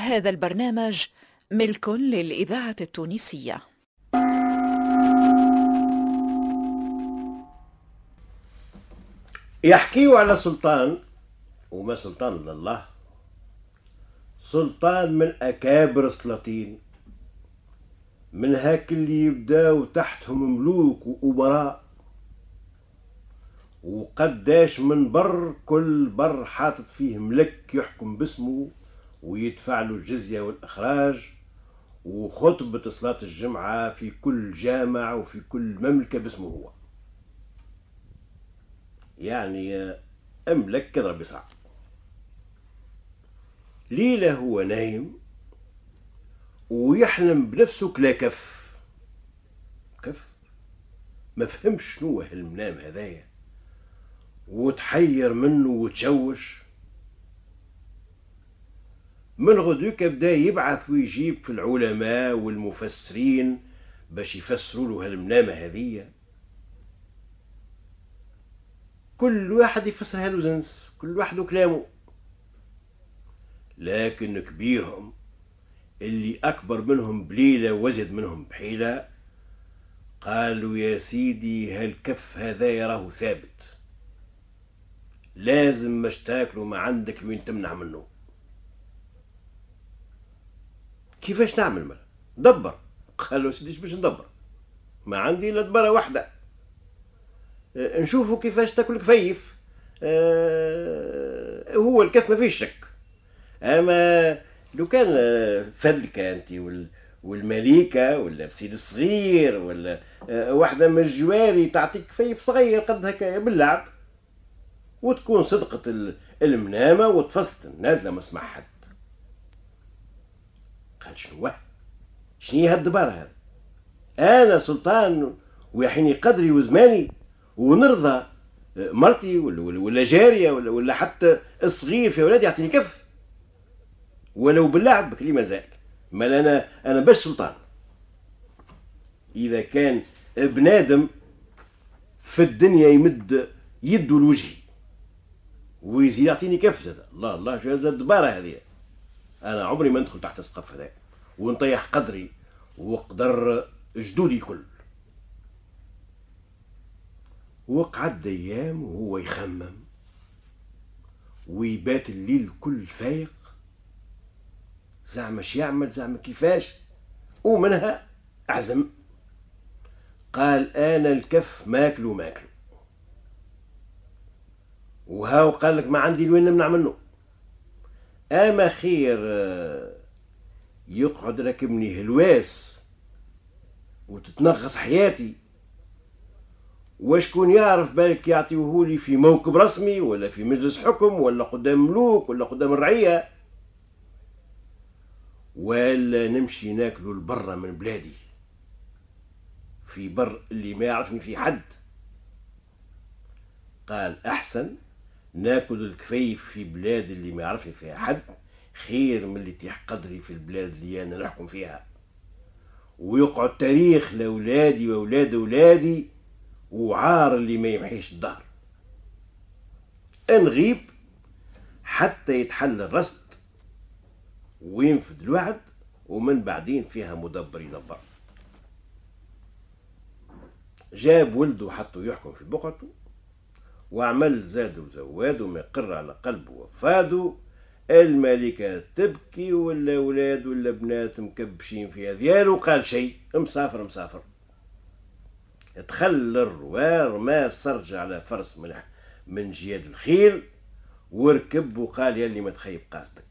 هذا البرنامج ملك للإذاعة التونسية. يحكيوا على سلطان وما سلطان إلا الله. سلطان من أكابر السلاطين من هاك اللي يبداو تحتهم ملوك وأمراء. وقداش من بر كل بر حاطط فيه ملك يحكم باسمه. ويدفع له الجزية والإخراج وخطبة صلاة الجمعة في كل جامع وفي كل مملكة باسمه هو. يعني أملك كضرب يسعى ليلة هو نايم ويحلم بنفسه كلا كف. كف؟ ما فهمش شنو هالمنام هذايا. وتحير منه وتشوش. من غدوك بدا يبعث ويجيب في العلماء والمفسرين باش يفسروا له هالمنامة هذية. كل واحد يفسرها له زنس كل واحد وكلامه. لكن كبيرهم اللي أكبر منهم بليلة وزد منهم بحيلة قالوا يا سيدي هالكف هذا يراه ثابت. لازم مش تاكلوا ما عندك وين تمنع منه. كيفاش نعمل مالا دبر. قال له سيدي باش ندبر؟ ما عندي إلا دبرة واحدة. أه نشوفوا كيفاش تاكل كفيف أه هو الكف ما فيش شك. أما لو كان فدلكة انت وال والمليكة ولا بسيد الصغير ولا أه واحدة من الجواري تعطيك كفيف صغير قد هكا باللعب وتكون صدقة المنامة وتفصلت نازلة ما اسمع حد قال شنو شنو هالدبارة هذا أنا سلطان ويحيني قدري وزماني ونرضى مرتي ولا, ولا, ولا جارية ولا, ولا حتى الصغير في أولادي يعطيني كف. ولو باللعب بكلي مازال. مال أنا أنا باش سلطان. إذا كان بنادم في الدنيا يمد يده لوجهي ويزيد يعطيني كف زاد. الله الله شو هذا الدبارة هذه؟ أنا عمري ما ندخل تحت السقف هذا ونطيح قدري وقدر جدودي الكل. وقعد أيام وهو يخمم ويبات الليل كل فايق. زعما يعمل زعما كيفاش؟ ومنها عزم قال أنا الكف ماكل وماكل. وهاو قال لك ما عندي لوين نمنع منه. أما خير يقعد راكبني هلواس وتتنغص حياتي. وشكون يعرف بالك يعطيوهولي في موكب رسمي ولا في مجلس حكم ولا قدام ملوك ولا قدام الرعية؟ ولا نمشي ناكلوا البرة من بلادي. في بر اللي ما يعرفني في حد. قال أحسن ناكل الكفيف في بلاد اللي ما يعرفني فيها حد. خير من اللي تيح قدري في البلاد اللي أنا نحكم فيها. ويقعد تاريخ لأولادي وأولاد أولادي وعار اللي ما يمحيش الدهر. نغيب حتى يتحل الرصد وينفذ الوعد ومن بعدين فيها مدبر يدبر. جاب ولده حطه يحكم في بقعته وعمل زاد وزواد وما يقر على قلبه وفاده الملكة تبكي ولا أولاد ولا بنات مكبشين في أذيال وقال شيء مسافر مسافر. دخل الروار ما سرج على فرس من من جياد الخيل وركب وقال يلي ما تخيب قاصدك.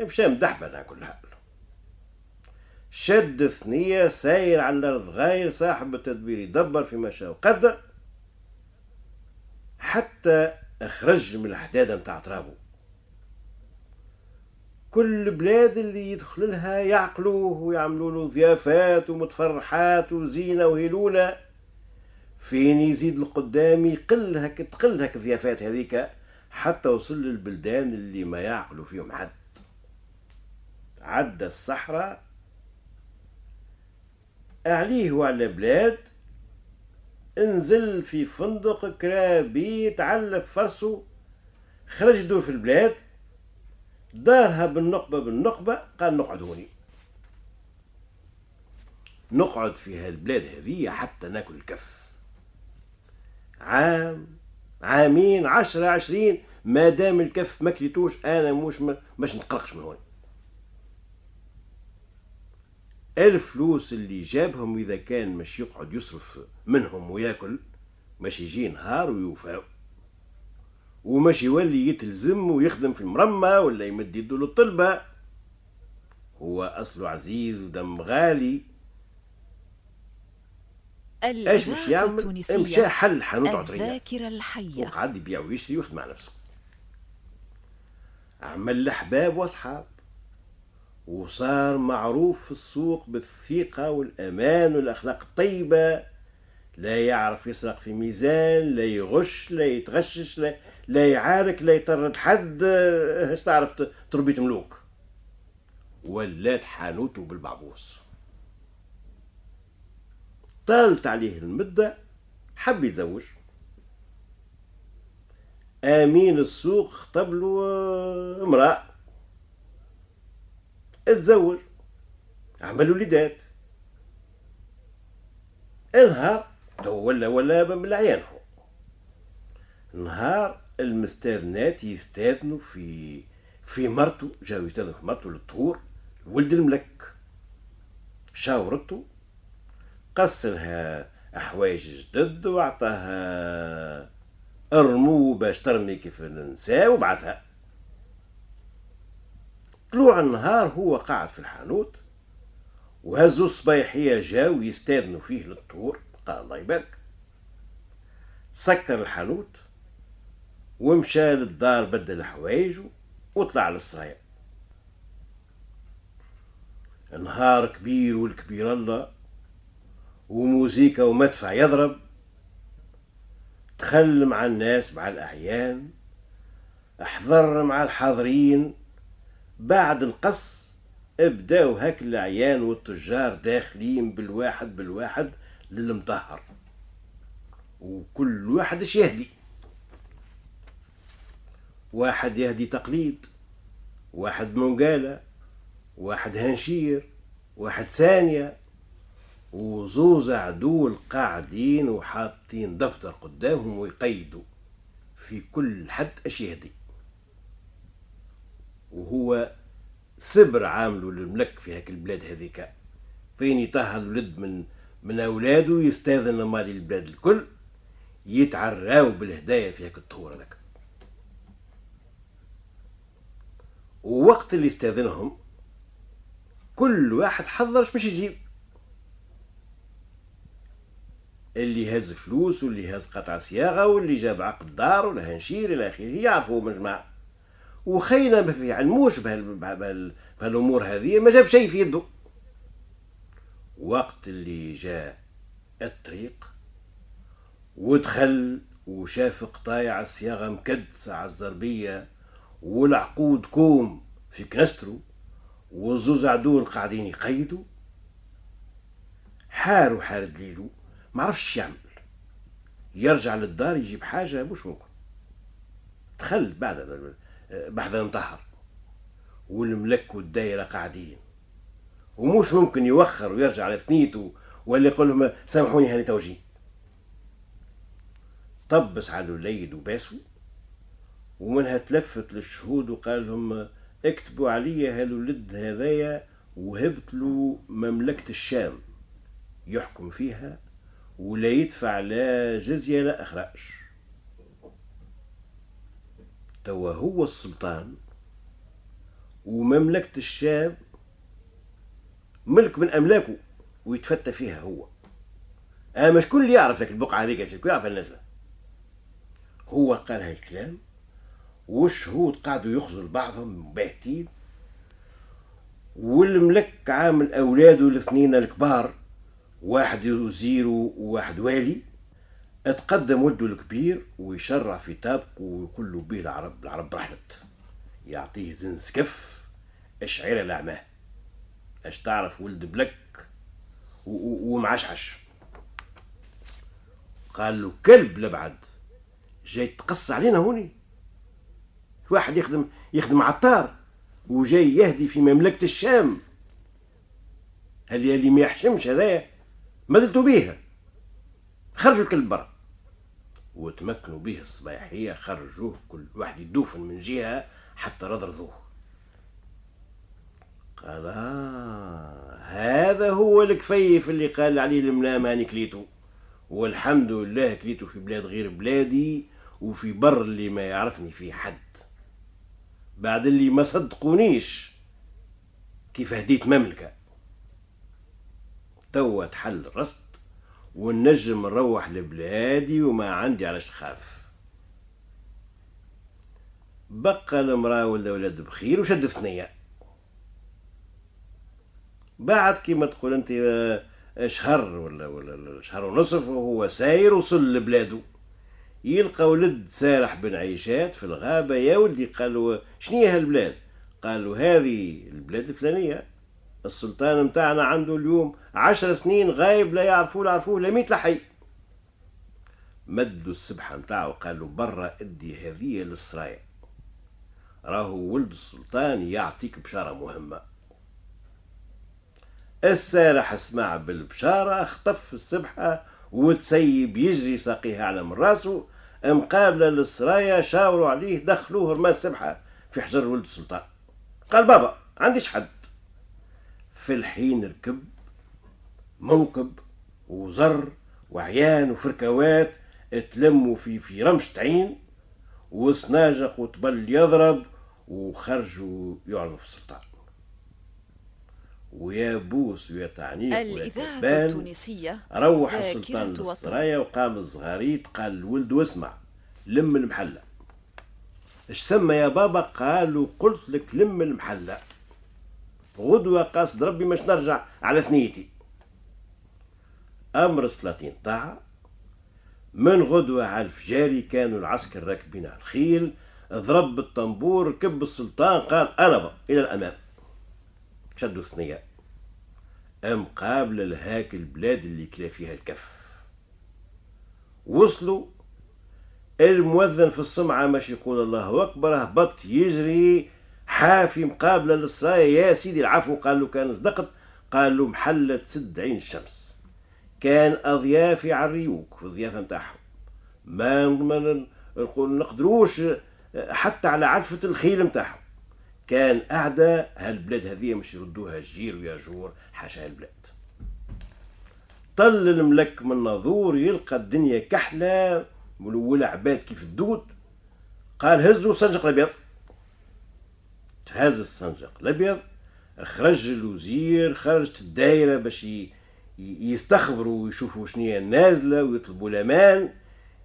مشى كل حال. شد ثنية ساير على الأرض غاير صاحب التدبير يدبر في شاء وقدر حتى أخرج من الحدادة متاع ترابو. كل بلاد اللي يدخل لها يعقلوه ويعملوا له ضيافات ومتفرحات وزينة وهلولة فين يزيد القدام يقل هك تقل هك الضيافات هذيك حتى وصل للبلدان اللي ما يعقلوا فيهم حد عدى الصحراء. عليه وعلى بلاد انزل في فندق كرابي تعلق فرسه. خرج يدور في البلاد. دارها بالنقبة بالنقبة قال نقعد هوني نقعد في هالبلاد هذه حتى ناكل الكف. عام عامين عشرة عشرين ما دام الكف ما كليتوش أنا مش مش نتقرقش من هون. الفلوس اللي جابهم إذا كان مش يقعد يصرف منهم وياكل مش يجي نهار ويوفاو ومش يولي يتلزم ويخدم في المرمى ولا يمد يده للطلبة. هو أصله عزيز ودم غالي. إيش باش يعمل؟ مشى حل حانوت عطرية الذاكرة الحية. وقعد يبيع ويشري ويخدم على نفسه. عمل أحباب وأصحاب. وصار معروف في السوق بالثقة والأمان والأخلاق الطيبة. لا يعرف يسرق في ميزان لا يغش لا يتغشش لا, لا يعارك لا يطرد حد اش تعرف تربية ملوك. ولات حانوته بالبعبوس. طالت عليه المدة حب يتزوج. آمين السوق خطب له امرأة. اتزوج. عمل وليدات النهار تو ولا ولا من العيان نهار المستاذنات يستاذنوا في في مرته جاو يستاذنوا في مرته للطهور ولد الملك. شاورته قصلها أحوايج جدد وعطاها أرمو باش ترمي كيف النساء وبعثها. طلوع النهار هو قاعد في الحانوت وهزوا الصبايحية جاو يستاذنوا فيه للطهور قال الله يبارك. سكر الحانوت ومشى للدار بدل حوايجه وطلع للصايع نهار كبير والكبير الله وموسيقى ومدفع يضرب. دخل مع الناس مع الأعيان أحضر مع الحاضرين. بعد القص ابداو هاك الأعيان والتجار داخلين بالواحد بالواحد للمطهر. وكل واحد اش يهدي واحد يهدي تقليد واحد منقالة واحد هنشير واحد ثانية وزوز عدول قاعدين وحاطين دفتر قدامهم ويقيدوا في كل حد اش يهدي. وهو سبر عامله للملك في هاك البلاد هذيك. فين يطهر الولد من من أولاده يستاذن مال البلاد الكل يتعراو بالهدايا في هاك الطهور هذاك. ووقت اللي استاذنهم كل واحد حضر باش يجيب. اللي هز فلوس واللي هز قطع صياغة واللي جاب عقد دار ولا هنشير إلى آخره يعرفوا مجمع وخينا ما في علموش بهالأمور هذه ما جاب شيء في يده. وقت اللي جاء الطريق ودخل وشاف قطايع الصياغة مكدسة على الزربية. والعقود كوم في كنسترو والزوز عدول قاعدين يقيدوا. حار وحار دليلو ما عرفش يعمل. يرجع للدار يجيب حاجة مش ممكن. دخل بعد بعد انطهر والملك والدايرة قاعدين. ومش ممكن يوخر ويرجع لثنيته ولا يقول لهم سامحوني هاني توجيه. طبس على الوليد وباسو. ومنها تلفت للشهود وقال لهم اكتبوا علي هالولد هذايا وهبت له مملكة الشام. يحكم فيها ولا يدفع لا جزية لا إخراج. توا هو السلطان ومملكة الشام ملك من أملاكه ويتفتى فيها هو. أما شكون اللي يعرف ذاك البقعة هذيك؟ شكون يعرف الناس؟ هو قال هاي الكلام والشهود قعدوا يخزوا بعضهم باهتين والملك عامل أولاده الاثنين الكبار واحد وزير وواحد والي اتقدم ولده الكبير ويشرع في طابق ويقول له به العرب العرب رحلت يعطيه زنز كف اشعير لعماه اش تعرف ولد بلك ومعشعش. قال له كلب لبعد جاي تقص علينا هوني؟ واحد يخدم يخدم عطار وجاي يهدي في مملكة الشام. هاللي ما يحشمش هذايا ما زلتوا بيها خرجوا الكلب برا. وتمكنوا به الصباحية خرجوه كل واحد يدوفن من جهة حتى رضرضوه قال آه هذا هو الكفيف اللي قال عليه المنام هاني كليتو والحمد لله كليتو في بلاد غير بلادي وفي بر اللي ما يعرفني فيه حد. بعد اللي ما صدقونيش. كيف هديت مملكة؟ توا تحل الرصد والنجم نروح لبلادي وما عندي علاش خاف بقى المرأة والأولاد بخير وشد ثنية بعد كيما تقول أنت آه، شهر ولا ولا شهر ونصف وهو ساير وصل لبلاده. يلقى ولد سارح بن عيشات في الغابة يا ولدي قال له شنو هالبلاد؟ قال له هذه البلاد الفلانية. السلطان متاعنا عنده اليوم عشر سنين غايب لا يعرفوه لا يعرفوه لا ميت لحي مدوا السبحة متاعه وقال له برا أدي هذه للسرايا راهو ولد السلطان يعطيك بشارة مهمة. السارح سمع بالبشارة خطف السبحة وتسيب يجري ساقيها على من راسه مقابلة للسرايا شاوروا عليه دخلوه رمى السبحة في حجر ولد السلطان. قال بابا عنديش حد. في الحين ركب موكب وزر وعيان وفركوات تلموا في في رمشة عين وسناجق وطبل يضرب وخرجوا يعرضوا في السلطان. ويا بوس ويا تعنيف الإذاعة التونسية. روح السلطان للسرايا وقام الزغاريت قال الولد واسمع لم المحلة. اش ثم يا بابا؟ قالوا قلت لك لم المحلة. غدوة قاصد ربي مش نرجع على ثنيتي. أمر السلاطين طاعة. من غدوة على الفجاري كانوا العسكر راكبين على الخيل. ضرب الطنبور كب السلطان قال أنا إلى الأمام. شدوا ثنية أم قابل لهاك البلاد اللي كلا فيها الكف. وصلوا المؤذن في السمعة مش يقول الله أكبر هبط يجري حافي مقابلة للسرايا يا سيدي العفو قال له كان صدقت قال له محلة سد عين الشمس. كان أضيافي على الريوك في الضيافة نتاعهم ما نقدروش حتى على عرفة الخيل نتاعهم كان أعدى هالبلاد هذه مش يردوها جير ويا جور؟ حاشا هالبلاد طل الملك من ناظور يلقى الدنيا كحلة ملولة عباد كيف الدود قال هزوا السنجق الأبيض. تهز السنجق الأبيض خرج الوزير خرجت الدائرة باش يستخبروا ويشوفوا شنو نازلة ويطلبوا الأمان.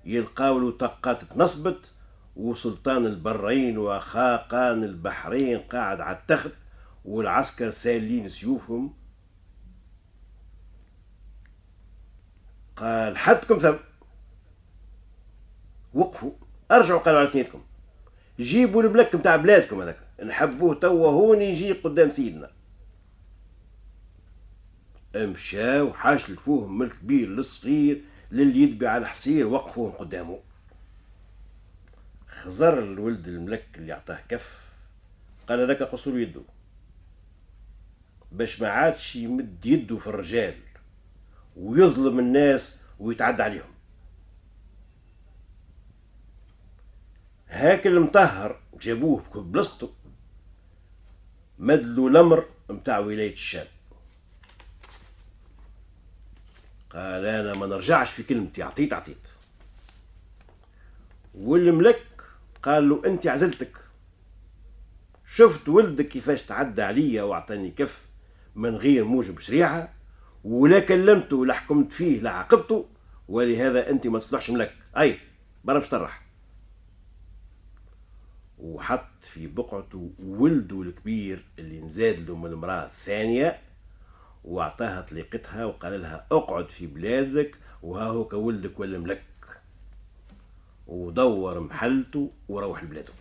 يلقاو طاقات تنصبت. وسلطان البرين وخاقان البحرين قاعد على التخت والعسكر سالين سيوفهم. قال حدكم ثم. وقفوا. أرجعوا قالوا على ثنيتكم جيبوا الملك نتاع بلادكم هذاك. نحبوه توا هون يجي قدام سيدنا. مشاو حاشلفوهم من الكبير للصغير للي يدبي على الحصير وقفوهم قدامه. خزر الولد الملك اللي عطاه كف. قال هذاك قصور يده. باش ما عادش يمد يده في الرجال ويظلم الناس ويتعدى عليهم. هاك المطهر جابوه بلصته مدلو الأمر متاع ولاية الشام. قال أنا ما نرجعش في كلمتي عطيت عطيت. والملك قال له أنت عزلتك شفت ولدك كيفاش تعدى عليا وأعطاني كف من غير موجب شريعة ولا كلمته ولا حكمت فيه لا عاقبته ولهذا أنت ما تصلحش ملك أي برا باش ترح وحط في بقعته ولده الكبير اللي نزاد له من المرأة الثانية وأعطاها طليقتها وقال لها اقعد في بلادك وها هو كولدك ولا ملك ودور محلته وروح لبلاده